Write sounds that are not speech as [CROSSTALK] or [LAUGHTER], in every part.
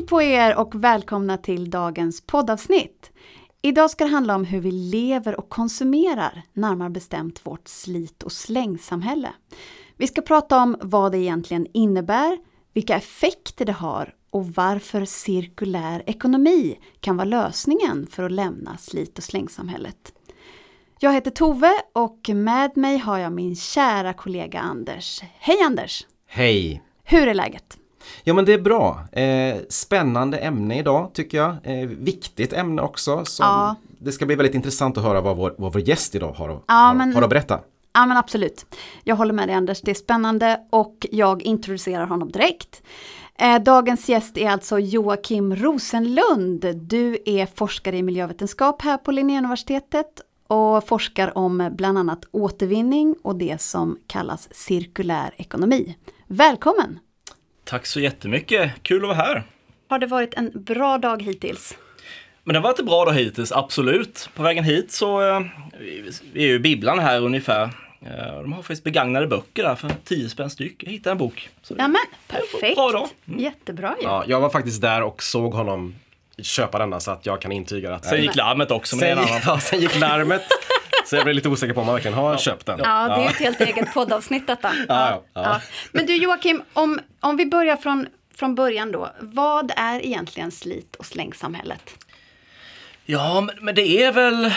Hej på er och välkomna till dagens poddavsnitt. Idag ska det handla om hur vi lever och konsumerar, närmare bestämt vårt slit och slängsamhälle. Vi ska prata om vad det egentligen innebär, vilka effekter det har och varför cirkulär ekonomi kan vara lösningen för att lämna slit och slängsamhället. Jag heter Tove och med mig har jag min kära kollega Anders. Hej Anders! Hej! Hur är läget? Ja men det är bra. Eh, spännande ämne idag tycker jag. Eh, viktigt ämne också. Som Ja. Det ska bli väldigt intressant att höra vad vår, vad vår gäst idag har, Ja, har, men- har att berätta. Ja men absolut. Jag håller med dig Anders, det är spännande och jag introducerar honom direkt. Eh, Dagens gäst är alltså Joakim Rosenlund. Du är forskare i miljövetenskap här på Linnéuniversitetet och forskar om bland annat återvinning och det som kallas cirkulär ekonomi. Välkommen! Tack så jättemycket, kul att vara här. Har det varit en bra dag hittills? Men det har varit en bra dag hittills, absolut. På vägen hit så, eh, är ju bibblan här ungefär. Eh, De har faktiskt begagnade böcker där för 10 spänn styck. Jag hittade en bok. Så Ja men perfekt! Bra dag. Jättebra ju. Ja, jag var faktiskt där och såg honom köpa denna så att jag kan intyga att Sen gick larmet också, sen, en annan. [LAUGHS] ja, sen gick larmet. [LAUGHS] Så jag blev lite osäker på om han verkligen har köpt den. Ja, det är ju ett helt eget poddavsnitt detta. [LAUGHS] Ja, ja. Ja. Men du Joakim, om, om vi börjar från, från början då. Vad är egentligen slit och slängsamhället? Ja, men, men det är väl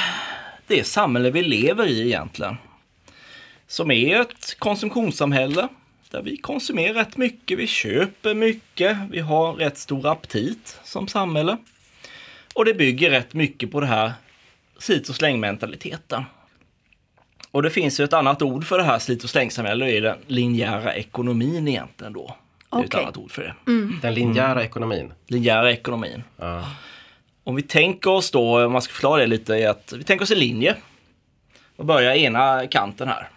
det samhälle vi lever i egentligen. Som är ett konsumtionssamhälle. Där vi konsumerar rätt mycket, vi köper mycket, vi har rätt stor aptit som samhälle. Och det bygger rätt mycket på det här slit och slängmentaliteten. Och det finns ju ett annat ord för det här slit och slängsamhället, det är den linjära ekonomin egentligen då. Det är ett annat ord för det. Den linjära ekonomin. Linjära ekonomin. Ja. Om vi tänker oss då, om man ska förklara det lite, är att vi tänker oss en linje. Och börjar ena kanten här.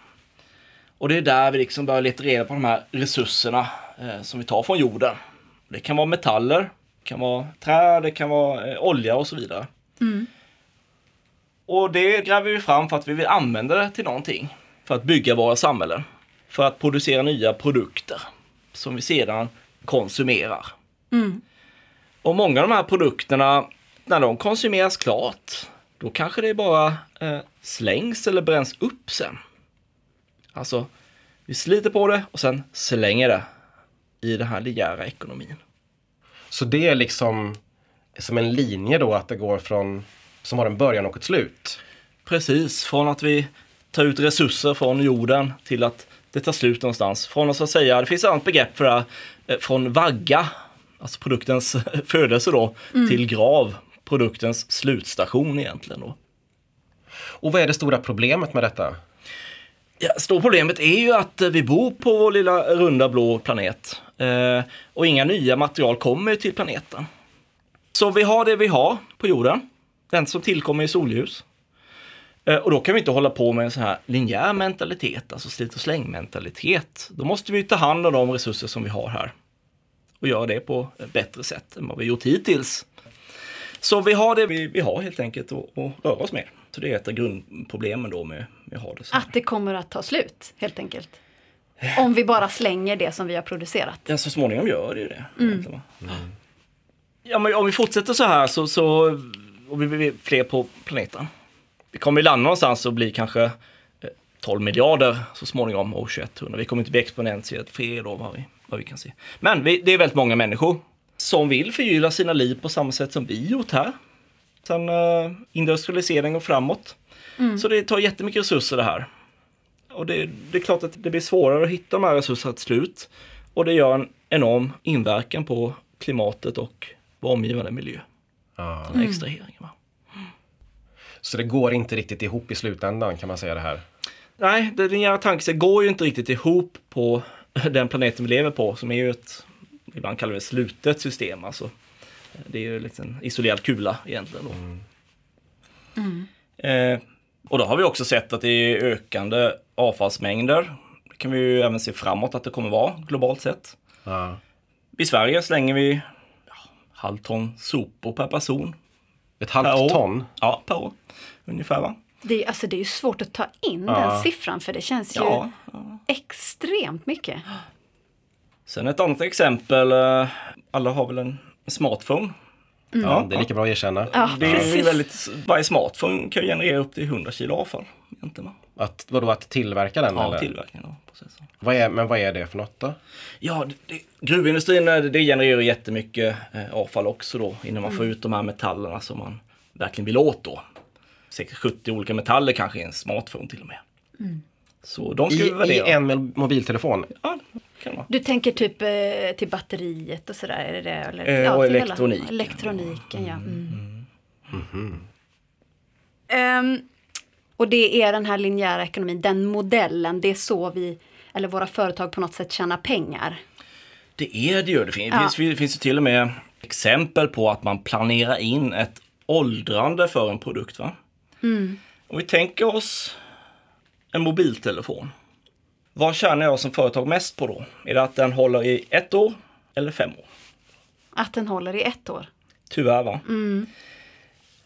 Och det är där vi liksom börjar leta reda på de här resurserna eh, som vi tar från jorden. Det kan vara metaller, det kan vara trä, det kan vara eh, olja och så vidare. Och det gräver vi fram för att vi vill använda det till någonting. För att bygga våra samhällen. För att producera nya produkter som vi sedan konsumerar. Och många av de här produkterna, när de konsumeras klart, då kanske det bara eh, slängs eller bränns upp sen. Alltså, vi sliter på det och sen slänger det i den här linjära ekonomin. Så det är liksom som en linje då att det går från som har en början och ett slut. Precis, från att vi tar ut resurser från jorden till att det tar slut någonstans. Från att så att säga, det finns ett annat begrepp för det här, eh, från vagga, alltså produktens [LAUGHS] födelse då, till grav, produktens slutstation egentligen då. Och vad är det stora problemet med detta? Ja, stora problemet är ju att eh, vi bor på vår lilla runda blå planet. Eh, och inga nya material kommer till planeten. Så vi har det vi har på jorden. Den som tillkommer i solljus. Eh, och då kan vi inte hålla på med en sån här linjär mentalitet, alltså slit och släng mentalitet. Då måste vi ta hand om de resurser som vi har här. Och göra det på ett bättre sätt än vad vi gjort hittills. Så vi har det vi, vi har helt enkelt att att röra oss med. Så det är ett av grundproblemen då med, med att ha det så. här. Att det kommer att ta slut, helt enkelt. Om vi bara slänger det som vi har producerat. Ja, så småningom gör det ju det. va? Ja, men om vi fortsätter så här så, så och vi blir fler på planeten. Vi kommer ju landa någonstans och bli kanske eh, 12 miljarder så småningom år 2100. Vi kommer inte bli exponentiellt fler då vad vi, vad vi kan se. Men vi, det är väldigt många människor som vill förgylla sina liv på samma sätt som vi gjort här. Sen uh, industrialisering och framåt. Så det tar jättemycket resurser det här. Och det, det är klart att det blir svårare att hitta de här resurserna till slut. Och det gör en enorm inverkan på klimatet och vår omgivande miljö. Ja. Den här extraheringen. Va? Så det går inte riktigt ihop i slutändan kan man säga det här. Nej, det linjära tankesättet går ju inte riktigt ihop på den planeten vi lever på som är ju ett, ibland kallar vi det slutet system. Alltså, det är ju liksom en isolerad kula egentligen. Då. Eh, och då har vi också sett att det är ökande avfallsmängder. Det kan vi ju även se framåt att det kommer vara globalt sett. Ja. I Sverige slänger vi ja, halv ton sopor per person. Ett Per år. halvt ton. Ja, per år. Ungefär va? Det är, alltså, det är ju svårt att ta in Ja. den siffran för det känns ju Ja. extremt mycket. Sen ett annat exempel. eh, Alla har väl en smartphone. Ja, det är lika bra att erkänna. Ja, Det är väldigt, varje smartphone kan generera upp till 100 kilo avfall. Egentligen? Att, vadå, att tillverka den Ja, eller? tillverkningen av processen. Vad är, men vad är det för något då? Ja, det, det, gruvindustrin eh, det genererar jättemycket eh, avfall också då innan man får ut de här metallerna som man verkligen vill åt då. Säkert 70 olika metaller kanske i en smartphone till och med. Så de ska vi I, värdera. I en mobiltelefon? Ja, kan vara. Du tänker typ eh, till batteriet och sådär? Är det det? Eller, Eh, och till hela- elektronik. Elektroniken, ja. Mm. Ehm, och det är den här linjära ekonomin, den modellen, det är så vi, eller våra företag på något sätt tjänar pengar. Det är det ju. Det finns, Ja. finns, finns till och med exempel på att man planerar in ett åldrande för en produkt. Va? Om vi tänker oss en mobiltelefon. Vad tjänar jag som företag mest på då? Är det att den håller i ett år eller fem år? Att den håller i ett år. Tyvärr va?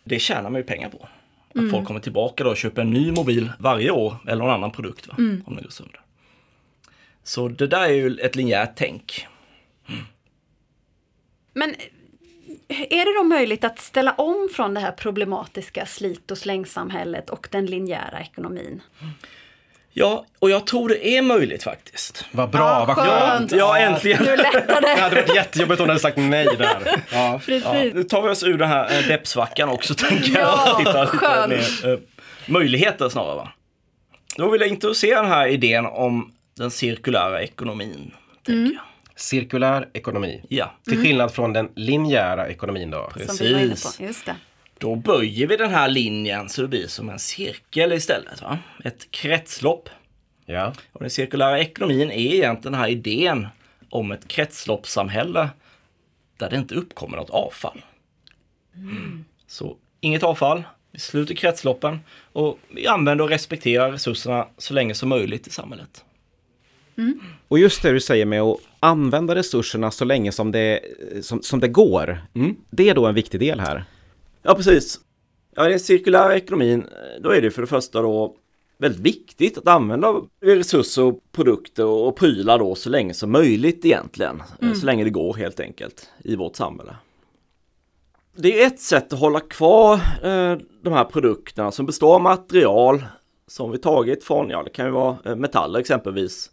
Det tjänar man ju pengar på. Att folk kommer tillbaka då och köper en ny mobil varje år eller någon annan produkt va? om den går sönder. Så det där är ju ett linjärt tänk. Men eh, är det då möjligt att ställa om från det här problematiska slit och slängsamhället och den linjära ekonomin? Ja, och jag tror det är möjligt faktiskt. Vad bra, Ja, vad skönt. skönt! Ja, äntligen! Nu lättar Det det! hade varit jättejobbigt om du hade sagt nej där. [LAUGHS] Ja. Precis. Nu tar vi oss ur den här eh, deppsvackan också tänker Ja, jag. Titta lite skönt. mer, eh, möjligheter snarare va. Då vill jag introducera den här idén om den cirkulära ekonomin. Jag. Cirkulär ekonomi. Ja, Till skillnad från den linjära ekonomin då. Som vi var inne precis. på. Just det. Då böjer vi den här linjen så det blir som en cirkel istället. Va? Ett kretslopp. Ja. Och den cirkulära ekonomin är egentligen den här idén om ett kretsloppssamhälle där det inte uppkommer något avfall. Så inget avfall, vi sluter kretsloppen och vi använder och respekterar resurserna så länge som möjligt i samhället. Och just det du säger med att använda resurserna så länge som det, som, som det går. Det är då en viktig del här. Ja, precis. Ja, den cirkulära ekonomin, då är det för det första då väldigt viktigt att använda resurser och produkter och prylar då så länge som möjligt egentligen. Så länge det går helt enkelt i vårt samhälle. Det är ett sätt att hålla kvar eh, de här produkterna som består av material som vi tagit från, ja det kan ju vara eh, metaller exempelvis.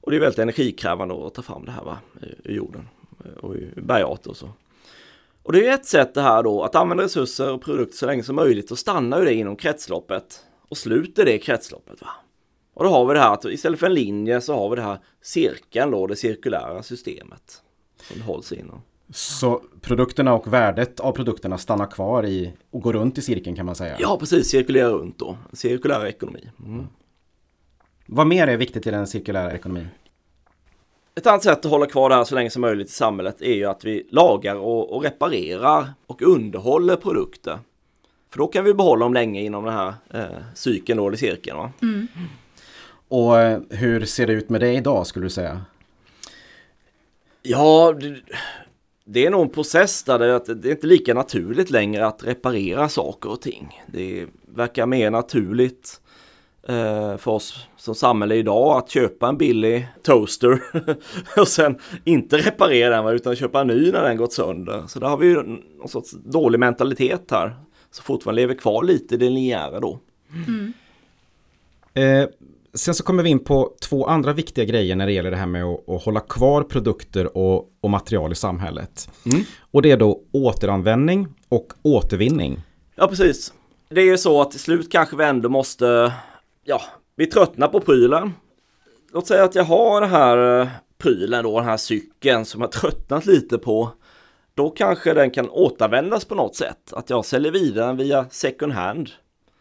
Och det är väldigt energikrävande att ta fram det här va, ur jorden eh, och bergarter och så. Och det är ett sätt det här då, att använda resurser och produkter så länge som möjligt och stanna ju det inom kretsloppet och sluter det kretsloppet. Va? Och då har vi det här att istället för en linje så har vi det här cirkeln då, det cirkulära systemet. Som hålls inom. Så produkterna och värdet av produkterna stannar kvar i och går runt i cirkeln kan man säga. Ja precis, cirkulera runt då. Cirkulär ekonomi. Mm. Vad mer är viktigt i den cirkulära ekonomin? Ett annat sätt att hålla kvar det här så länge som möjligt i samhället är ju att vi lagar och, och reparerar och underhåller produkter. För då kan vi behålla dem länge inom den här eh, cykeln då, eller cirkeln. Va? Och eh, hur ser det ut med det idag skulle du säga? Ja, det, det är nog en process där det, att det är inte lika naturligt längre att reparera saker och ting. Det verkar mer naturligt eh, för oss som samhälle idag att köpa en billig toaster [LAUGHS] och sen inte reparera den utan köpa en ny när den gått sönder. Så där har vi ju någon sorts dålig mentalitet här. Så fortfarande lever kvar lite i det linjära då. Eh, sen så kommer vi in på två andra viktiga grejer när det gäller det här med att, att hålla kvar produkter och, och material i samhället. Och det är då återanvändning och återvinning. Ja, precis. Det är ju så att till slut kanske vi ändå måste, ja, vi tröttnar på prylen. Låt säga att jag har den här eh, prylen då, den här cykeln som jag tröttnat lite på. Då kanske den kan återanvändas på något sätt. Att jag säljer vidare den via second hand.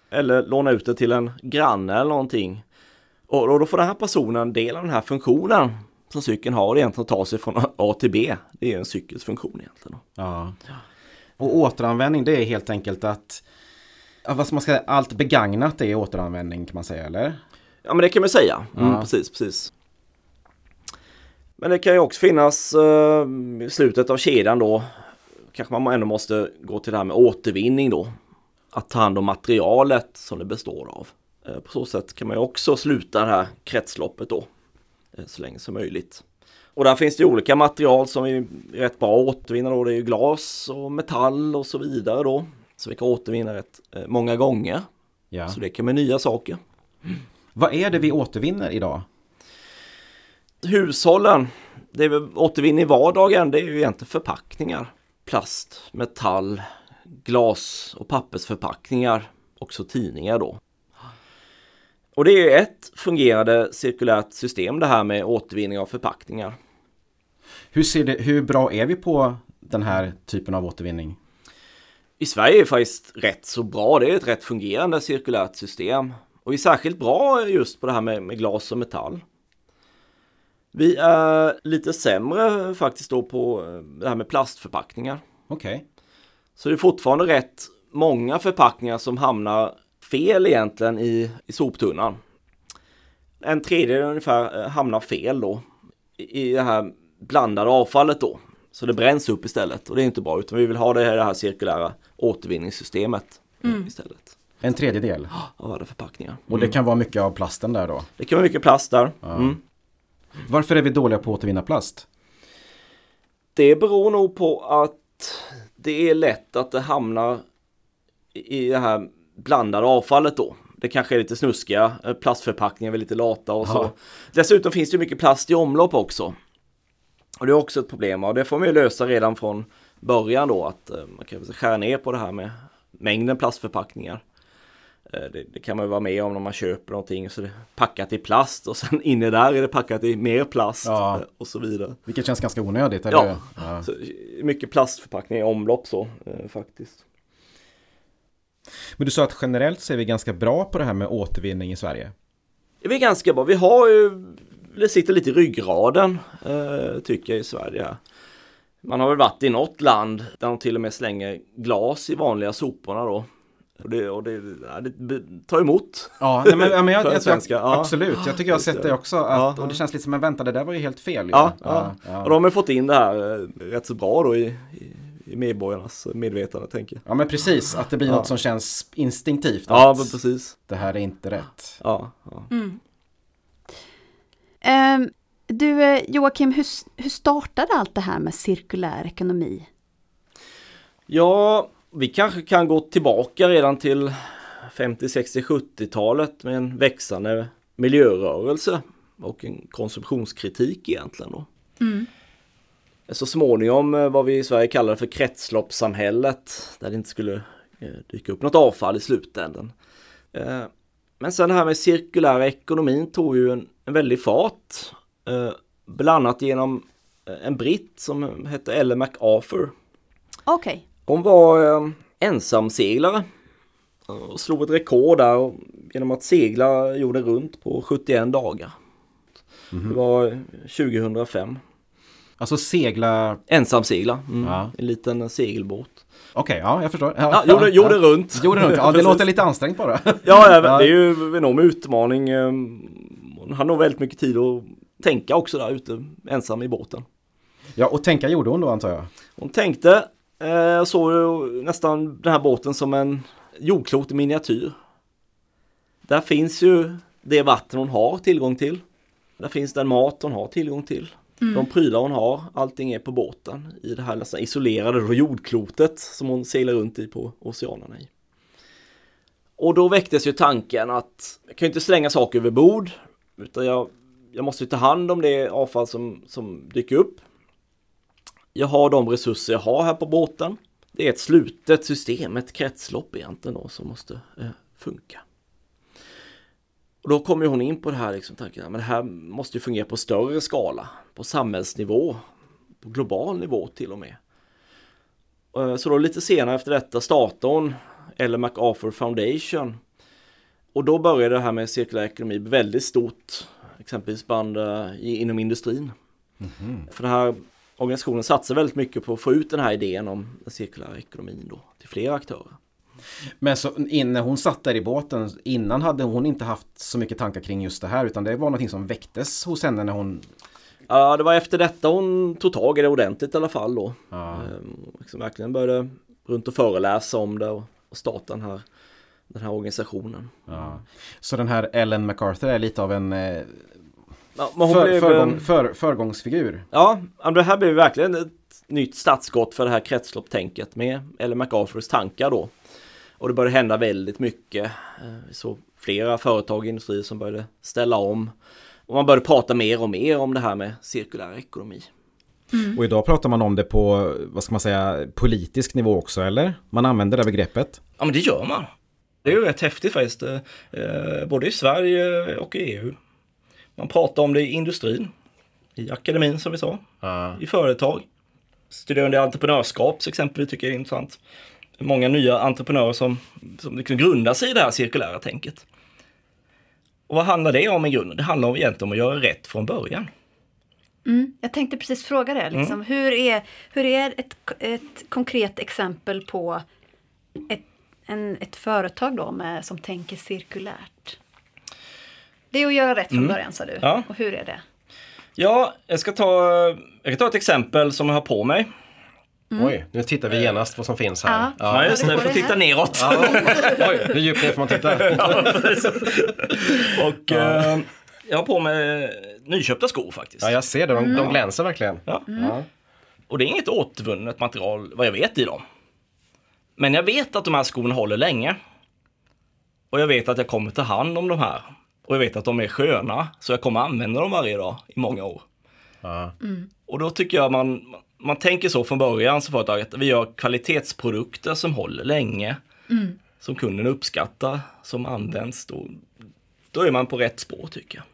Eller låna ut den till en granne eller någonting. Och då får den här personen del av den här funktionen som cykeln har egentligen att ta sig från A till B. Det är en cykels funktion egentligen. Ja. Och återanvändning det är helt enkelt att vad ska man säga, allt begagnat är återanvändning kan man säga eller? Ja men det kan man säga. Mm, Ja. Precis, precis. Men det kan ju också finnas eh, i slutet av kedjan då. Kanske man ändå måste gå till det här med återvinning då. Att ta hand om materialet som det består av. Eh, på så sätt kan man ju också sluta det här kretsloppet då. Eh, så länge som möjligt. Och där finns det olika material som är rätt bra att återvinna då. Det är ju glas och metall och så vidare då. Så vi kan återvinna rätt eh, många gånger. Ja. Så det kan med nya saker. Vad är det vi återvinner idag? Hushållen, det vi återvinner i vardagen det är ju egentligen förpackningar. Plast, metall, glas och pappersförpackningar. Också tidningar då. Och det är ju ett fungerande cirkulärt system det här med återvinning av förpackningar. Hur, ser det, hur bra är vi på den här typen av återvinning? I Sverige är det faktiskt rätt så bra. Det är ett rätt fungerande cirkulärt system. Och vi är särskilt bra just på det här med, med glas och metall. Vi är lite sämre faktiskt då på det här med plastförpackningar. Okej. Så det är fortfarande rätt många förpackningar som hamnar fel egentligen i, i soptunnan. En tredjedel ungefär eh, hamnar fel då i i det här blandade avfallet då. Så det bränns upp istället och det är inte bra utan vi vill ha det här, det här cirkulära återvinningssystemet eh, istället. En tredjedel. Av alla förpackningar. Och det kan vara mycket av plasten där då. Det kan vara mycket plast där. Mm. Varför är vi dåliga på att återvinna plast? Det beror nog på att det är lätt att det hamnar i det här blandade avfallet då. Det kanske är lite snuskiga eh, plastförpackningar, vi är lite lata och så. Ja. Dessutom finns det ju mycket plast i omlopp också. Och det är också ett problem och det får man ju lösa redan från början då att eh, man kan skära ner på det här med mängden plastförpackningar. Eh, Det, det kan man ju vara med om när man köper någonting så det är packat i plast och sen [LAUGHS] inne där är det packat i mer plast Ja. eh, och så vidare. Vilket känns ganska onödigt, eller Ja. ja. Så, mycket plastförpackningar i omlopp så faktiskt. Men du sa att generellt så är vi ganska bra på det här med återvinning i Sverige. Det är ganska bra. Vi har ju, det sitter lite i ryggraden tycker jag i Sverige. Man har väl varit i något land där de till och med slänger glas i vanliga soporna då. Och det, och det, ja, det tar emot. Ja, nej, men, men jag, [LAUGHS] jag, en jag, ja. absolut. Jag tycker jag har sett det också. Att, Ja, ja. Och det känns lite som, men vänta, det där var ju helt fel. ju. Ja, ja. ja. Och de har fått in det här eh, rätt så bra då i, i, i medborgarnas medvetande tänker jag. Ja, men precis. Att det blir Ja. något som känns instinktivt. Ja, men precis. det här är inte rätt. Ja, ja. Ehm, du eh, Joakim, hur, hur startade allt det här med cirkulär ekonomi? Ja, vi kanske kan gå tillbaka redan till 50, 60, 70-talet med en växande miljörörelse och en konsumtionskritik egentligen då. Så småningom eh, vad vi i Sverige kallar för kretsloppssamhället där det inte skulle eh, dyka upp något avfall i slutändan. Eh, Men sen det här med cirkulära ekonomin tog ju en, en väldig fart. Eh, Bland annat genom eh, en britt som hette Ellen MacArthur. Okej. Hon var eh, ensamseglare och slog ett rekord där genom att segla jorden runt på 71 dagar. Det var eh, 2005. Alltså segla... Ensamsegla, mm. Ja. en liten segelbåt. Okej, ja, jag förstår. Ja, jorden, jorden runt. Jorden runt. Ja, det [LAUGHS] låter lite ansträngt bara. Ja, ja, det är ju en enorm utmaning. Hon hade nog väldigt mycket tid att tänka också där ute ensam i båten. Ja, och tänka gjorde hon då antar jag. Hon tänkte, eh, såg ju nästan den här båten som en jordklot i miniatyr. Där finns ju det vatten hon har tillgång till. Där finns den mat hon har tillgång till. De prylar hon har, allting är på båten i det här nästan isolerade jordklotet som hon seglar runt i på oceanerna i. Och då väcktes ju tanken att jag kan ju inte slänga saker över bord utan jag, jag måste ju ta hand om det avfall som, som dyker upp. Jag har de resurser jag har här på båten. Det är ett slutet system, ett kretslopp egentligen då som måste eh, funka. Och då kommer hon in på det här liksom, tanken, men det här måste ju fungera på större skala, på samhällsnivå, på global nivå till och med. Eh, så då lite senare efter detta startade hon Ellen MacArthur Foundation. Och då började det här med cirkulär ekonomi väldigt stort, exempelvis bland, eh, i- inom industrin. För den här organisationen satsar väldigt mycket på att få ut den här idén om den cirkulära ekonomin då till fler aktörer. Men så när hon satt där i båten, innan hade hon inte haft så mycket tankar kring just det här utan det var någonting som väcktes hos henne när hon... Ja, det var efter detta hon tog tag i det ordentligt i alla fall då. Ja. Ehm, liksom verkligen började runt och föreläsa om det och, och starta den här, den här organisationen. Ja. Så den här Ellen MacArthur är lite av en... Eh, Ja, För, blev, förgång, eh, för, föregångsfigur. Ja, men det här blev verkligen ett nytt startskott för det här kretsloppstänket med Ellen MacArthurs tankar då. Och det började hända väldigt mycket. Eh, Vi såg flera företag och industrier som började ställa om. Och man började prata mer och mer om det här med cirkulär ekonomi. Och idag pratar man om det på, vad ska man säga, politisk nivå också eller? Man använder det begreppet. Ja men det gör man. Det är ju rätt häftigt faktiskt. eh, både i Sverige och i EU. Man pratar om det i industrin. I akademin som vi sa. Ja. I företag. Studerande i entreprenörskap till exempel tycker jag är intressant. Många nya entreprenörer som, som liksom grundar sig i det här cirkulära tänket. Och vad handlar det om i grunden? Det handlar om egentligen om att göra rätt från början. Mm, jag tänkte precis fråga det. Liksom. Hur är, hur är ett, ett konkret exempel på ett, en, ett företag då med, som tänker cirkulärt? Det är att göra rätt från början sa du. Ja. Och hur är det? Ja, jag ska ta, jag kan ta ett exempel som jag har på mig. Oj, nu tittar vi genast vad som finns här. Ja. Ja, just det jag får titta här. neråt. Oj, hur djupt ner får man titta? [LAUGHS] Och eh, jag har på mig nyköpta skor faktiskt. Ja, jag ser det. De, de glänser verkligen. Ja. Ja. Och det är inget återvunnet material vad jag vet i dem. Men jag vet att de här skorna håller länge. Och jag vet att jag kommer ta hand om de här. Och jag vet att de är sköna, så jag kommer använda dem varje dag i många år. Ja. Och då tycker jag man, man tänker så från början som företag att vi gör kvalitetsprodukter som håller länge. Som kunden uppskattar, som används. Då, då är man på rätt spår tycker jag.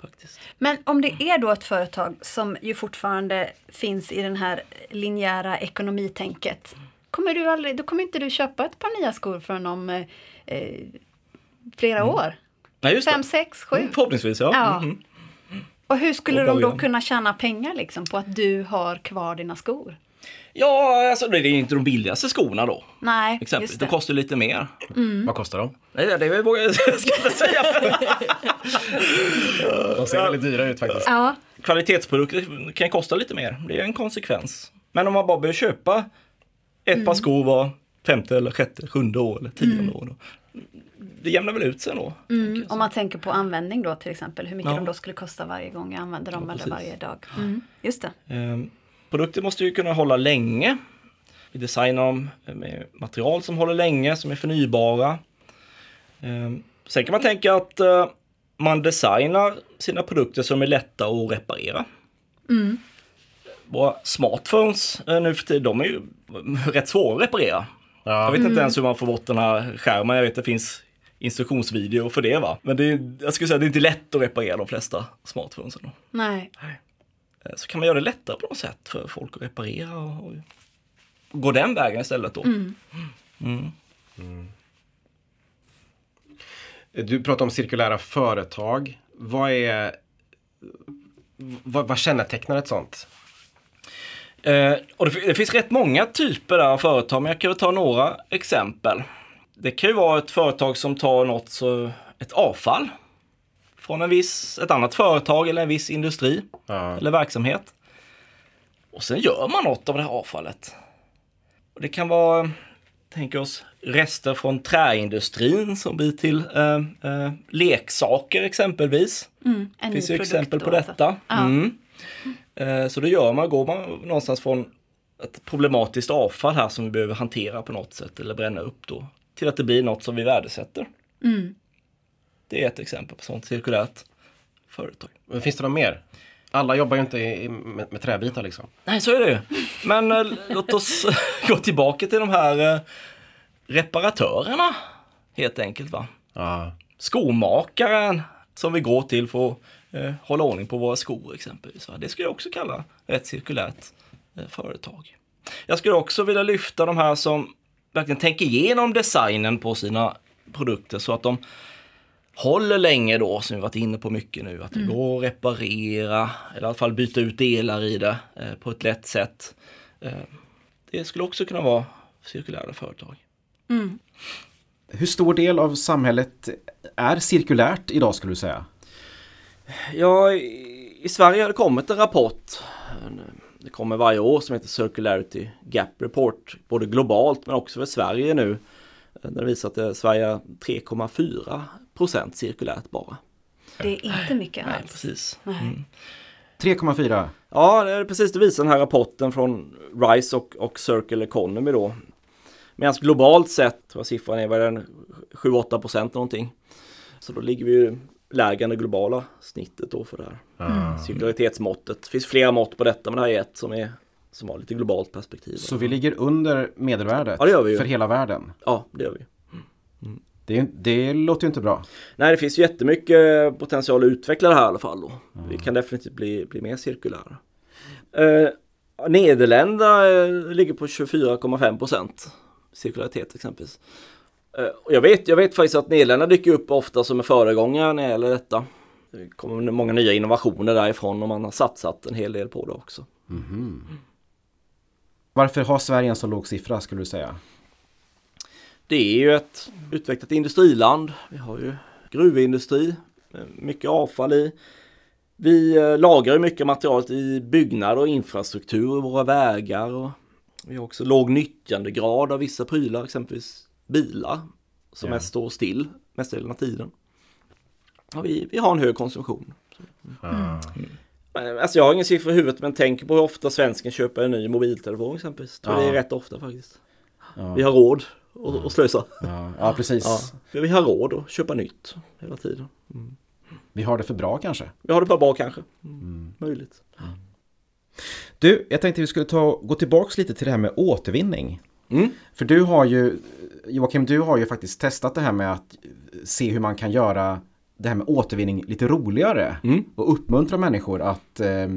Faktiskt. Men om det är då ett företag som ju fortfarande finns i den här linjära ekonomitänket. Kommer du aldrig, då kommer inte du köpa ett par nya skor förrän om eh, eh, flera år? Nej, just Fem, det. sex, sju? Förhoppningsvis ja. Ja. Mhm. Och hur skulle Och de då kunna tjäna pengar liksom på att du har kvar dina skor? Ja, alltså det är inte de billigaste skorna då. Nej, Exempelvis. just De det. kostar lju lite mer. Vad kostar de? Nej, det är vågar [LAUGHS] jag ska inte säga. De ser väldigt dyra ut faktiskt. Ja, Kvalitetsprodukter kan kosta lite mer. Det är en konsekvens. Men om man bara behöver köpa ett par skor var femte eller sjätte, sjunde år eller tionde år. Då. Det jämnar väl ut sig då. mm. om man tänker på användning då till exempel. Hur mycket Ja. de då skulle kosta varje gång jag använder dem Ja, eller varje dag. Mm. Just det. Ehm, produkter måste ju kunna hålla länge. Vi designar dem med material som håller länge, som är förnybara. Ehm, sen kan man tänka att eh, man designar sina produkter som är lätta att reparera. Våra smartphones eh, nu för tiden, de är ju rätt svåra att reparera. Jag Ja. vet inte ens hur man får bort den här skärmen. Jag vet att det finns instruktionsvideo för det va. Men det är, jag skulle säga att det är inte lätt att reparera de flesta smartphonesen. Nej. Eh, Så kan man göra det lättare på något sätt för folk att reparera och, och gå den vägen istället då. Mm. Du pratar om cirkulära företag. Vad är... Vad, vad kännetecknar ett sånt? Eh, och det, det finns rätt många typer av företag, men jag kan väl ta några exempel. Det kan ju vara ett företag som tar något, så, ett avfall från en viss, ett annat företag eller en viss industri Ja. eller verksamhet. Och sen gör man något av det här avfallet. Och det kan vara, tänk oss, rester från träindustrin som blir till eh, eh, leksaker exempelvis. Mm. En Det finns ju exempel på alltså. detta. Ja. Mm. Eh, Så då gör man, går man någonstans från ett problematiskt avfall här som vi behöver hantera på något sätt eller bränna upp då till att det blir något som vi värdesätter. Mm. Det är ett exempel på sånt cirkulärt företag. Men finns det något mer? Alla jobbar ju inte i, med, med träbitar liksom. Nej, så är det ju. Men eh, låt oss [LAUGHS] gå tillbaka till de här eh, reparatörerna helt enkelt. va. Ja. Skomakaren som vi går till för att eh, hålla ordning på våra skor exempelvis. Va? Det skulle jag också kalla ett cirkulärt eh, företag. Jag skulle också vilja lyfta de här som verkligen tänker igenom designen på sina produkter så att de håller länge då, som vi varit inne på mycket nu, att det går att reparera eller i alla fall byta ut delar i det eh, på ett lätt sätt. Eh, det skulle också kunna vara cirkulära företag. Hur stor del av samhället är cirkulärt idag skulle du säga? Ja, i, Sverige har det kommit en rapport. Det kommer varje år som heter Circularity Gap Report. Både globalt men också för Sverige nu. Den visar att Sverige är 3,4 procent cirkulärt bara. Det är inte mycket Nej, alls. precis. Nej. Mm. 3,4. Ja, det är precis det visar den här rapporten från RISE och, och Circle Economy då. Medan globalt sett, vad siffran är, vad är den? 7-8 procent någonting. Så då ligger vi ju lägre än det globala snittet då för det här Ah. cirkularitetsmåttet. Det finns flera mått på detta, men det här är ett som, är, som har lite globalt perspektiv. Så vi ligger under medelvärdet Ja, för hela världen. Ja, det gör vi. Det, det låter ju inte bra. Nej, det finns jättemycket potential att utveckla det här i alla fall. Då. Vi kan definitivt bli, bli mer cirkulära. Eh, Nederländerna eh, ligger på 24,5 procent cirkularitet exempelvis. Eh, jag, vet, jag vet faktiskt att Nederländerna dyker upp ofta som en föregångare när det gäller detta. Det kommer många nya innovationer därifrån och man har satsat en hel del på det också. Varför har Sverige en så låg siffra skulle du säga? Det är ju ett utvecklat industriland. Vi har ju gruvindustri, mycket avfall i. Vi eh, lagrar ju mycket materialet i byggnader och infrastruktur, våra vägar och vi har också låg nyttjandegrad av vissa prylar, exempelvis bilar som mest står still mest delen av tiden. Ja, vi, vi har en hög konsumtion. Ah. Men, Alltså jag har ingen siffra i huvudet men tänk på hur ofta svensken köper en ny mobiltelefon exempelvis. Tror Ja. det är rätt ofta faktiskt. Ja, Vi har råd att att slösa. ja, ja precis. För vi har råd att köpa nytt hela tiden. Vi har det för bra kanske. Vi har det bara bra kanske. Mm. Möjligt. Du, jag tänkte vi skulle ta, gå tillbaks lite till det här med återvinning. Mm. För du har ju, Joakim, du har ju faktiskt testat det här med att se hur man kan göra det här med återvinning lite roligare Mm. och uppmuntra människor att, eh,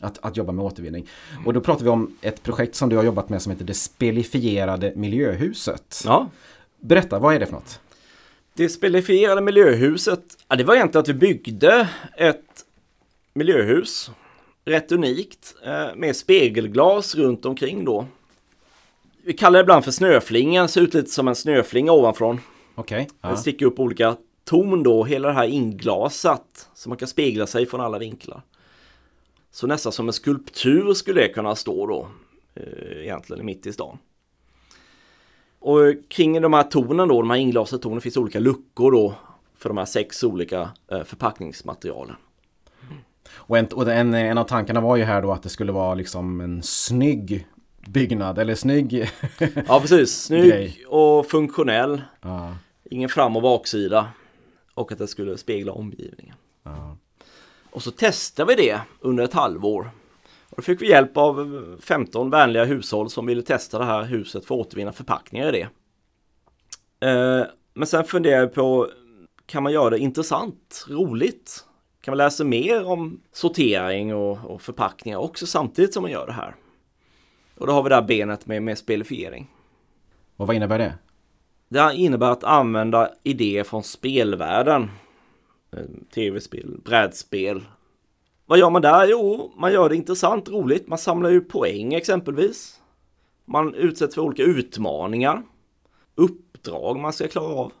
att, att jobba med återvinning. Och då pratar vi om ett projekt som du har jobbat med som heter Det spelifierade miljöhuset. Ja. Berätta, vad är det för något? Det spelifierade miljöhuset, ja, det var egentligen att vi byggde ett miljöhus, rätt unikt, eh, med spegelglas runt omkring då. Vi kallar det ibland för snöflingan, ser ut lite som en snöflinga ovanifrån. Okej. Det Ja. sticker upp olika torn då, hela det här inglasat, så man kan spegla sig från alla vinklar. Så nästan som en skulptur skulle det kunna stå då, eh, egentligen mitt i stan. Och kring de här tornen då, de här inglasade tornen, finns olika luckor då för de här sex olika eh, förpackningsmaterialen. Och, en, och en, en av tankarna var ju här då att det skulle vara liksom en snygg byggnad eller snygg... [LAUGHS] Ja precis, snygg Grej. och funktionell, ja, ingen fram och baksida och att det skulle spegla omgivningen. ja. Och så testade vi det under ett halvår. Och då fick vi hjälp av 15 vänliga hushåll som ville testa det här huset för att återvinna förpackningar i det. Eh, Men sen funderade jag på, kan man göra det intressant, roligt? Kan man läsa mer om sortering och, och förpackningar också samtidigt som man gör det här? Och då har vi det här benet med, med spelifiering. Och vad innebär det? Det innebär att använda idéer från spelvärlden. Eh, Tv-spel, brädspel. Vad gör man där? Jo, man gör det intressant, roligt. Man samlar ju poäng exempelvis. Man utsätts för olika utmaningar. Uppdrag man ska klara av.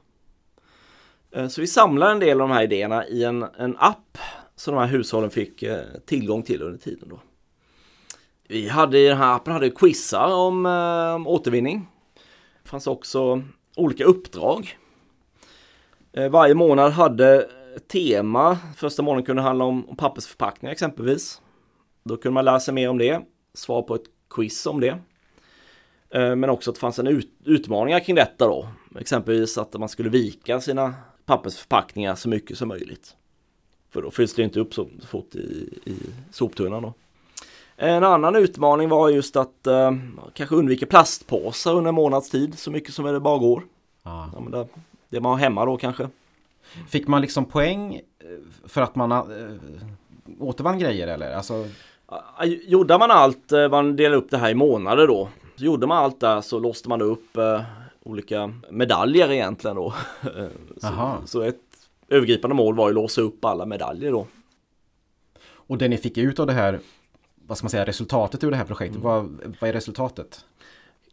Eh, Så vi samlar en del av de här idéerna i en, en app som de här hushållen fick eh, tillgång till under tiden då. Vi hade i den här appen hade quizar om, eh, om återvinning. Det fanns också olika uppdrag. Eh, Varje månad hade tema. Första månaden kunde handla om, om pappersförpackningar exempelvis. Då kunde man lära sig mer om det. Svara på ett quiz om det. Eh, Men också att det fanns en ut, utmaningar kring detta då. Exempelvis att man skulle vika sina pappersförpackningar så mycket som möjligt. För då fylls det inte upp så fort i, i soptunnan då. En annan utmaning var just att eh, kanske undvika plastpåsar under en månads tid så mycket som det bara går. Ja. Ja, det, det man har hemma då kanske. Fick man liksom poäng eh, för att man äh, återvann grejer eller? Alltså, Gjorde man allt, eh, man delade upp det här i månader då. Så gjorde man allt där så låste man upp eh, olika medaljer egentligen då. [LAUGHS] Så, så ett övergripande mål var ju att låsa upp alla medaljer då. och det ni fick ut av det här, vad ska man säga, resultatet ur det här projektet, vad, vad är resultatet?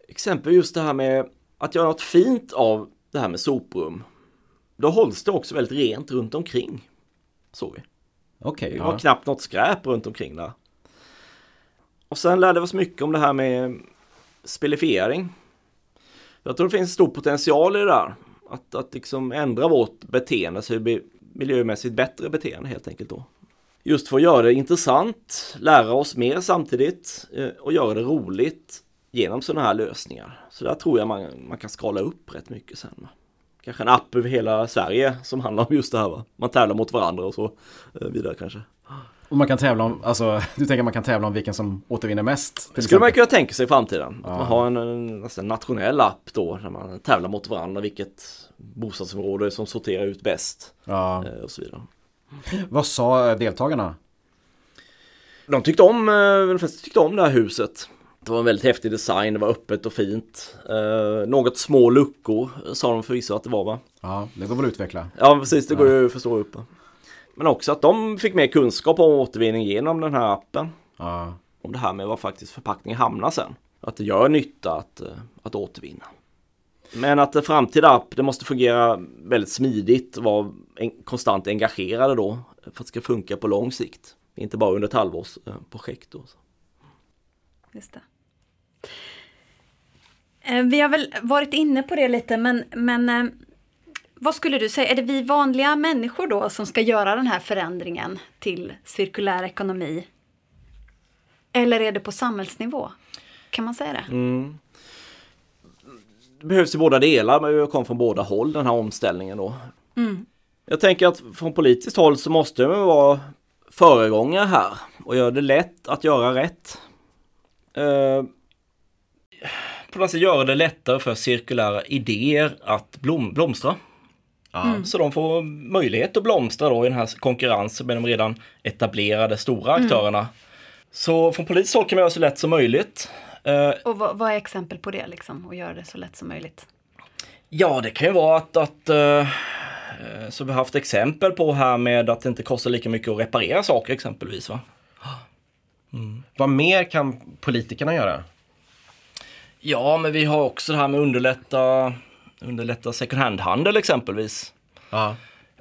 Exempel just det här med att göra något fint av det här med soprum. Då hålls det också väldigt rent runt omkring. Såg vi. Okej, Det var ja. knappt något skräp runt omkring där. Och sen lärde vi oss mycket om det här med spelifiering. Jag tror det finns stor potential i det där. Att, att liksom ändra vårt beteende så det blir miljömässigt bättre beteende helt enkelt då. Just för att göra det intressant, lära oss mer samtidigt eh, och göra det roligt genom sådana här lösningar. Så där tror jag man, man kan skala upp rätt mycket sen. Va? Kanske en app över hela Sverige som handlar om just det här. Va? Man tävlar mot varandra och så eh, vidare kanske. Och man kan tävla om, alltså du tänker man kan tävla om vilken som återvinner mest? Det skulle man kunna tänka sig i framtiden. Att man har en, en, alltså en nationell app då där man tävlar mot varandra vilket bostadsområde som sorterar ut bäst. Ja. eh, Och så vidare. Vad sa deltagarna? De tyckte om, eh, de flesta tyckte om det här huset. Det var en väldigt häftig design, det var öppet och fint. Eh, något små luckor sa de förvisso att det var va? Ja, det går väl att utveckla. Ja precis, det går ju att förstå upp. Men också att de fick mer kunskap om återvinning genom den här appen. Ja. Om det här med vad faktiskt förpackningen hamnar sen. Att det gör nytta att, eh, att återvinna. Men att en framtida app, det måste fungera väldigt smidigt och vara en, konstant engagerade då. För att det ska funka på lång sikt. Inte bara under ett halvårsprojekt då. Just det. Eh, Vi har väl varit inne på det lite, men, men eh, vad skulle du säga, är det vi vanliga människor då som ska göra den här förändringen till cirkulär ekonomi? Eller är det på samhällsnivå? Kan man säga det? Mm. Det behövs i båda delar, men vi kom från båda håll den här omställningen då. Mm. Jag tänker att från politiskt håll så måste man vara föregångare här och göra det lätt att göra rätt. Eh, på något sätt göra det lättare för cirkulära idéer att blom, blomstra. Så de får möjlighet att blomstra då i den här konkurrensen med de redan etablerade stora aktörerna. Så från politiskt håll kan man göra så lätt som möjligt. Eh, Och vad, vad är exempel på det liksom? Och göra det så lätt som möjligt? Ja, det kan ju vara att, att eh, så vi har haft exempel på här med att det inte kostar lika mycket att reparera saker exempelvis. Va? Vad mer kan politikerna göra? Ja, men vi har också det här med underlätta, underlätta second hand-handel exempelvis. Ja.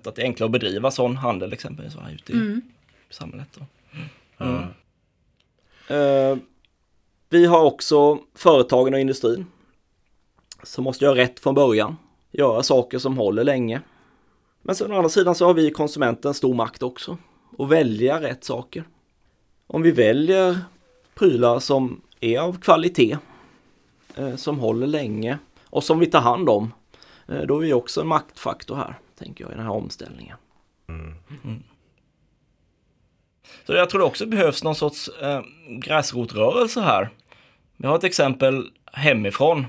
Att det är enklare att bedriva sån handel exempelvis va? ute i samhället. Då. Mm. Eh, vi har också företagen och industrin som måste göra rätt från början. Göra saker som håller länge. Men sen å andra sidan så har vi konsumenten stor makt också. Och välja rätt saker. Om vi väljer prylar som är av kvalitet, eh, som håller länge och som vi tar hand om, eh, då är vi också en maktfaktor här, tänker jag, i den här omställningen. Mm. Så jag tror det också behövs någon sorts eh, gräsrotrörelse här. Vi har ett exempel hemifrån.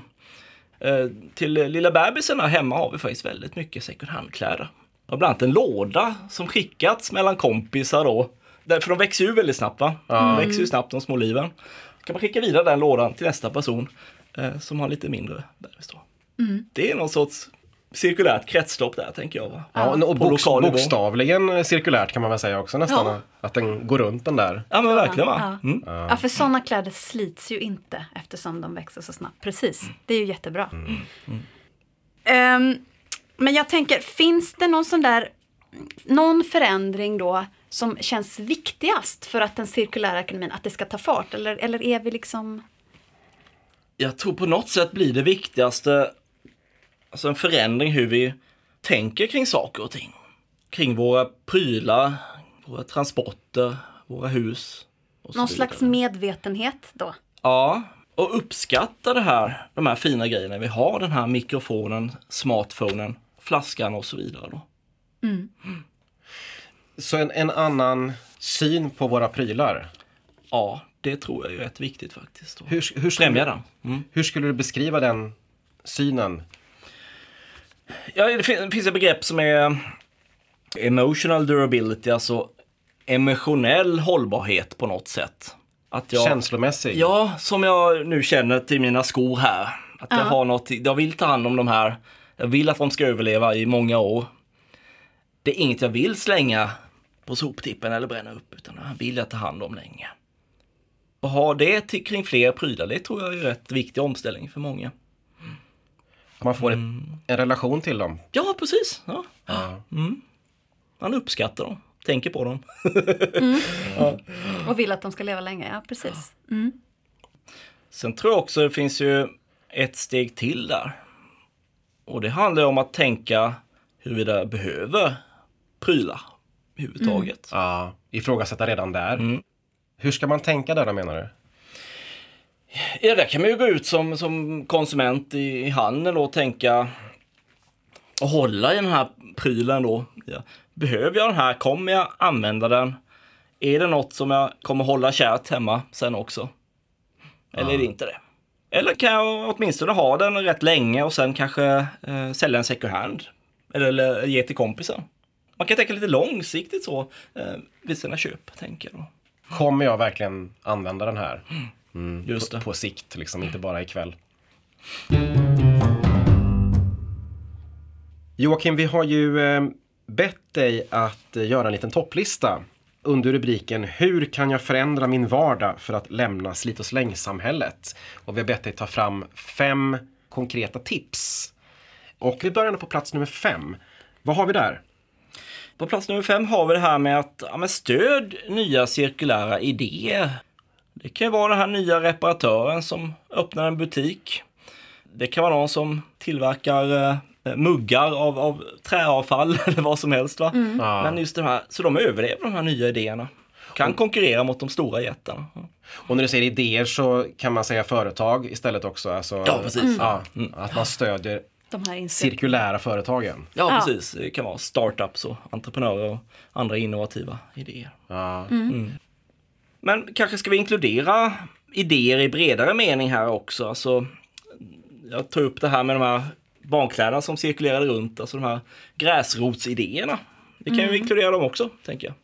Eh, till lilla bebisen här hemma har vi faktiskt väldigt mycket second hand-kläder. Och bland annat en låda som skickats mellan kompisar då. Därför de växer ju väldigt snabbt va? De växer ju snabbt de små liven. kan man skicka vidare den lådan till nästa person eh, som har lite mindre bebis då. Det är någon sorts cirkulärt kretslopp där tänker jag. Va? Ja, och nivå. bokstavligen cirkulärt kan man väl säga också nästan. Ja. Att den går runt den där. Ja men verkligen Ja. va? Mm. Ja, för sådana kläder slits ju inte eftersom de växer så snabbt. Precis, det är ju jättebra. Ehm, men jag tänker, finns det någon sån där, någon förändring då som känns viktigast för att den cirkulära ekonomin, att det ska ta fart? Eller, eller är vi liksom... Jag tror på något sätt blir det viktigaste alltså en förändring hur vi tänker kring saker och ting. Kring våra prylar, våra transporter, våra hus. och Någon slags medvetenhet då? Ja, och uppskatta det här, de här fina grejerna vi har. Den här mikrofonen, smartphonen, flaskan och så vidare. Då. Så en, en annan syn på våra prylar. Ja, det tror jag är rätt viktigt faktiskt. Hur, hur, skulle, Främja den. Mm. hur skulle du beskriva den synen? Ja, det fin- det finns ett begrepp som är emotional durability, alltså emotionell hållbarhet på något sätt. Att jag, Känslomässig? Ja, som jag nu känner till mina skor här. Att jag Ja. har något, jag vill ta hand om de här. Jag vill att de ska överleva i många år. Det är inget jag vill slänga på soptippen eller bränna upp, utan jag vill jag ta hand om länge. Och ha det till, kring fler prylar, det tror jag är en rätt viktig omställning för många. Man får ett, en relation till dem. Ja, precis. Ja. Ja. Man uppskattar dem, tänker på dem. [LAUGHS] Och vill att de ska leva länge, ja precis. Mm. Sen tror jag också det finns ju ett steg till där. Och det handlar om att tänka huruvida jag behöver prylar överhuvudtaget. Ja, ifrågasätta redan där. Mm. Hur ska man tänka där då menar du? Ja, där kan man ju gå ut som, som konsument i, i handeln och tänka och hålla i den här prylen då. Ja. Behöver jag den här? Kommer jag använda den? Är det något som jag kommer hålla kärt hemma sen också? Eller är det inte det? Eller kan jag åtminstone ha den rätt länge och sen kanske eh, sälja en second hand? Eller, eller ge till kompisen. Man kan tänka lite långsiktigt så eh, vid sina köp, tänker jag. Kommer jag verkligen använda den här? Mm, Just på, på sikt, liksom, inte bara ikväll. Joakim, vi har ju eh, bett dig att eh, göra en liten topplista under rubriken Hur kan jag förändra min vardag för att lämna slit och släng-samhället? Och vi har bett dig ta fram fem konkreta tips. Och vi börjar på plats nummer fem. Vad har vi där? På plats nummer fem har vi det här med att ja, stöd nya cirkulära idéer. Det kan ju vara den här nya reparatören som öppnar en butik. Det kan vara någon som tillverkar eh, muggar av, av träavfall [LAUGHS] eller vad som helst. Va? Ja. Men just det här, så de överlever de här nya idéerna. Kan konkurrera mot de stora jättarna. Och när du säger idéer så kan man säga företag istället också. Alltså, Ja, precis. Ja, att man stödjer De cirkulära företagen. Ja, Ja. precis. Det kan vara startups och entreprenörer och andra innovativa idéer. Ja. Men kanske ska vi inkludera idéer i bredare mening här också. Alltså, jag tar upp det här med de här barnkläderna som cirkulerade runt, alltså de här gräsrotsidéerna. Vi kan ju inkludera dem också, tänker jag.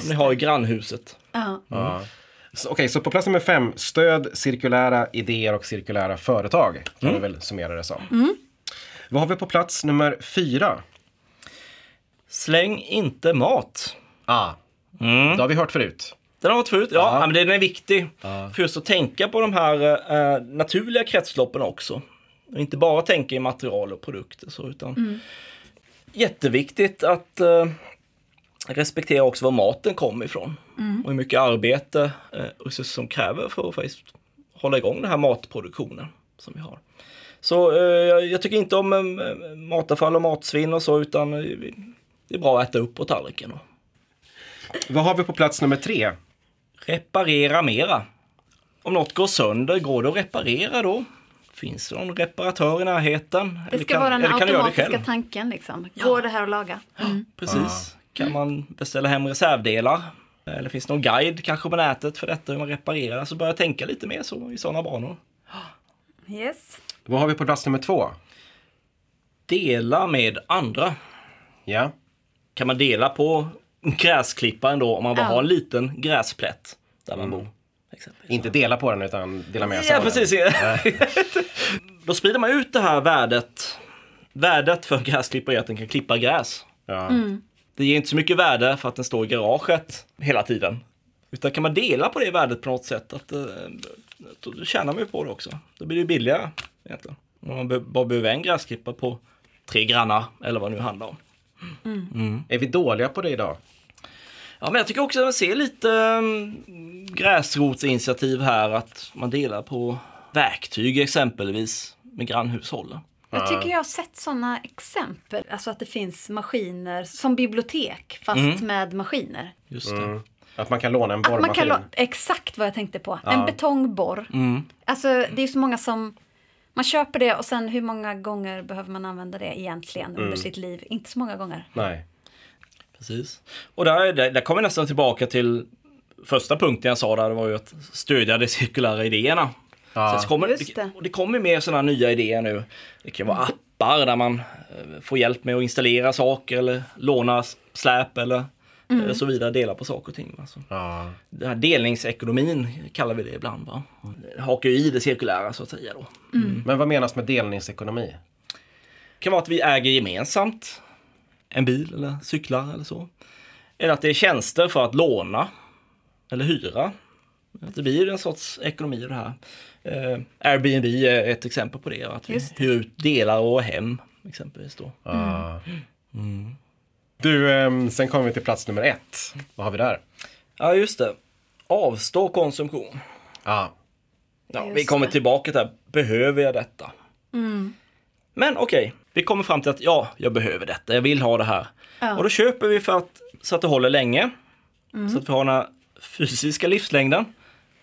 Som ni har i grannhuset. Så, Okej, så på plats nummer fem, stöd cirkulära idéer och cirkulära företag. Kan vi väl summera det som. Vad har vi på plats nummer fyra? Släng inte mat. Ah, Mm. det har vi hört förut. Den har varit förut, ja, Ja. men den är viktig. Ja. För just att tänka på de här eh, naturliga kretsloppen också. Och inte bara tänka i material och produkter. Så, utan Jätteviktigt att eh, respektera också var maten kommer ifrån. Och hur mycket arbete eh, som kräver för att faktiskt hålla igång den här matproduktionen som vi har. Så eh, jag- jag tycker inte om eh, matavfall och matsvinn och så utan eh, det är bra att äta upp på tallriken. Och Vad har vi på plats nummer tre? Reparera mera. Om något går sönder, går det att reparera då? Finns det någon reparatör i närheten? Det Eller ska kan, vara den eller kan du göra det automatiska tanken liksom. Går det här att laga? Mm. Precis. Kan man beställa hem reservdelar? Eller finns det någon guide kanske på nätet för detta hur man reparerar? Så börja tänka lite mer så i sådana banor. Yes. Vad har vi på plats nummer två? Dela med andra. Ja. Kan man dela på gräsklipparen då om man bara Ja. har en liten gräsplätt där man bor? Exempelvis. Inte dela på den utan dela med sig Ja, av den. precis. [LAUGHS] Då sprider man ut det här värdet. Värdet för en gräsklippare är att den kan klippa gräs. Ja. Det ger inte så mycket värde för att den står i garaget hela tiden. Utan kan man dela på det värdet på något sätt, att, eh, då tjänar man ju på det också. Då blir det billigare egentligen. Om man bara behöver en gräsklippare på tre grannar eller vad det nu handlar om. Är vi dåliga på det idag? Ja, men jag tycker också att man ser lite um, gräsrotsinitiativ här, att man delar på verktyg exempelvis med grannhushållen. Jag tycker jag har sett sådana exempel. Alltså att det finns maskiner som bibliotek fast Mm. med maskiner. Just det. Mm. Att man kan låna en Att man borrmaskin? kan exakt vad jag tänkte på. En betongborr. Mm. Alltså det är så många som man köper det och sen hur många gånger behöver man använda det egentligen under sitt liv? Inte så många gånger. Nej. Precis. Och där, där, där kommer vi nästan tillbaka till första punkten jag sa där, det var ju att stödja de cirkulära idéerna. Ja. Så kommer, Just det. Och det kommer mer sådana nya idéer nu. Det kan vara appar där man eh, får hjälp med att installera saker eller låna släp eller, eller så vidare, dela på saker och ting. Alltså. Ja. Den här delningsekonomin kallar vi det ibland. Va? Hakar ju i det cirkulära så att säga. Då. Men vad menas med delningsekonomi? Det kan vara att vi äger gemensamt en bil eller cyklar eller så. Eller att det är tjänster för att låna eller hyra. Att det blir en sorts ekonomi i det här. Eh, Airbnb är ett exempel på det. Att vi Just hyr ut delar och hem exempelvis då. Ja. Du, ehm, sen kommer vi till plats nummer ett. Vad har vi där? Ja, just det. Avstå konsumtion. Ja. Ja, Just vi kommer det. tillbaka till det här. Behöver jag detta? Men okej, vi kommer fram till att ja, jag behöver detta, jag vill ha det här. Ja. Och då köper vi för att, så att det håller länge. Så att vi har den här fysiska livslängden.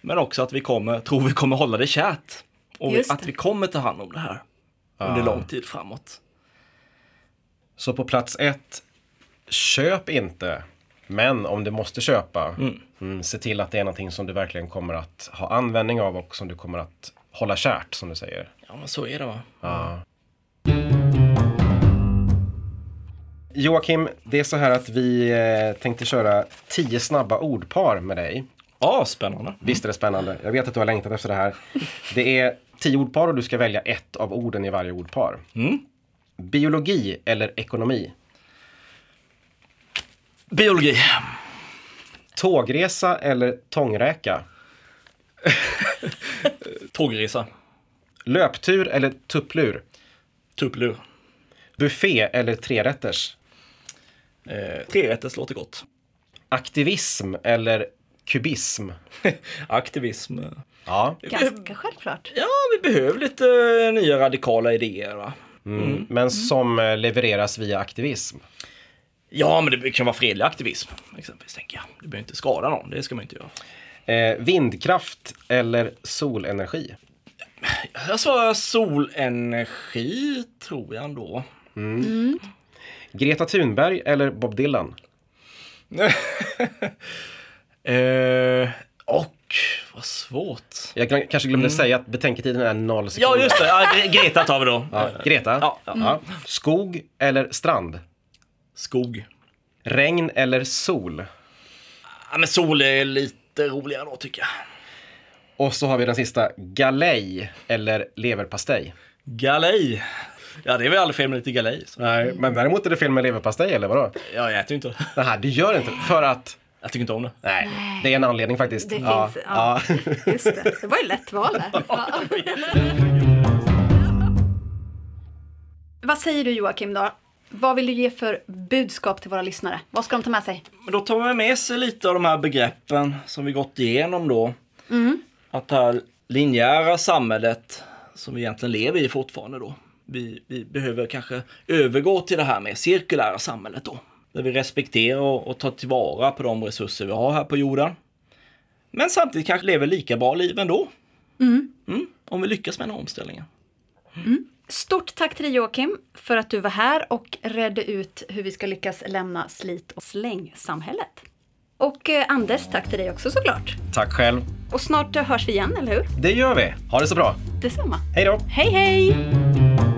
Men också att vi kommer, tror vi kommer hålla det kärt. Och vi, Just att det. vi kommer ta hand om det här under lång tid framåt. Så på plats ett, köp inte. Men om du måste köpa, mm, se till att det är någonting som du verkligen kommer att ha användning av och som du kommer att hålla kärt, som du säger. Ja, men så är det va. Ja. Joakim, det är så här att vi eh, tänkte köra tio snabba ordpar med dig. Ja, spännande. Visst är det spännande? Jag vet att du har längtat efter det här. Det är tio ordpar och du ska välja ett av orden i varje ordpar. Mm. Biologi eller ekonomi? Biologi. Tågresa eller tångräka? Tågresa. Löptur eller tupplur? Tupplur. Buffé eller trerätters? Eh, trerätters låter gott. Aktivism eller kubism? [LAUGHS] Aktivism. Ja. Ganska självklart. Ja, vi behöver lite nya radikala idéer va. Mm. Men som eh, levereras via aktivism? Ja, men det kan vara fredlig aktivism exempelvis, tänker jag. Det behöver inte skada någon, det ska man inte göra. Eh, vindkraft eller solenergi? Jag svarar solenergi, tror jag ändå. Greta Thunberg eller Bob Dylan? [LAUGHS] Eh, och, vad svårt. Jag kanske glömde säga att betänketiden är noll sekunder. Mm. Ja, just det. Ja, Gre- Greta tar vi då. Ja, Greta? Ja, ja. Ja. Skog eller strand? Skog. Regn eller sol? Ja, men sol är lite roligare då, tycker jag. Och så har vi den sista, galej eller leverpastej? Galej. Ja, det är väl aldrig fel med lite galej. Så. Nej, men däremot är det fel med leverpastej eller vadå? Ja, jag äter ju inte. Nej, det gör det inte. För att, Jag tycker inte om det. nej, det är en anledning faktiskt. Det ja. finns, ja. Ja. [LAUGHS] Just det, det var ju lätt val där. Ja. Vad säger du Joakim då? Vad vill du ge för budskap till våra lyssnare? Vad ska de ta med sig? Men då tar man med sig lite av de här begreppen som vi gått igenom då. Att det här linjära samhället som vi egentligen lever i fortfarande då. Vi, vi behöver kanske övergå till det här med cirkulära samhället då. Där vi respekterar och, och tar tillvara på de resurser vi har här på jorden. Men samtidigt kanske lever lika bra liv ändå. Mm, om vi lyckas med den här omställningen. Stort tack till dig Joakim för att du var här och redde ut hur vi ska lyckas lämna slit och slängsamhället. Och eh, Anders, tack till dig också såklart. Tack själv. Och snart eh, hörs vi igen, eller hur? Det gör vi. Ha det så bra. Detsamma. Hej då. Hej hej!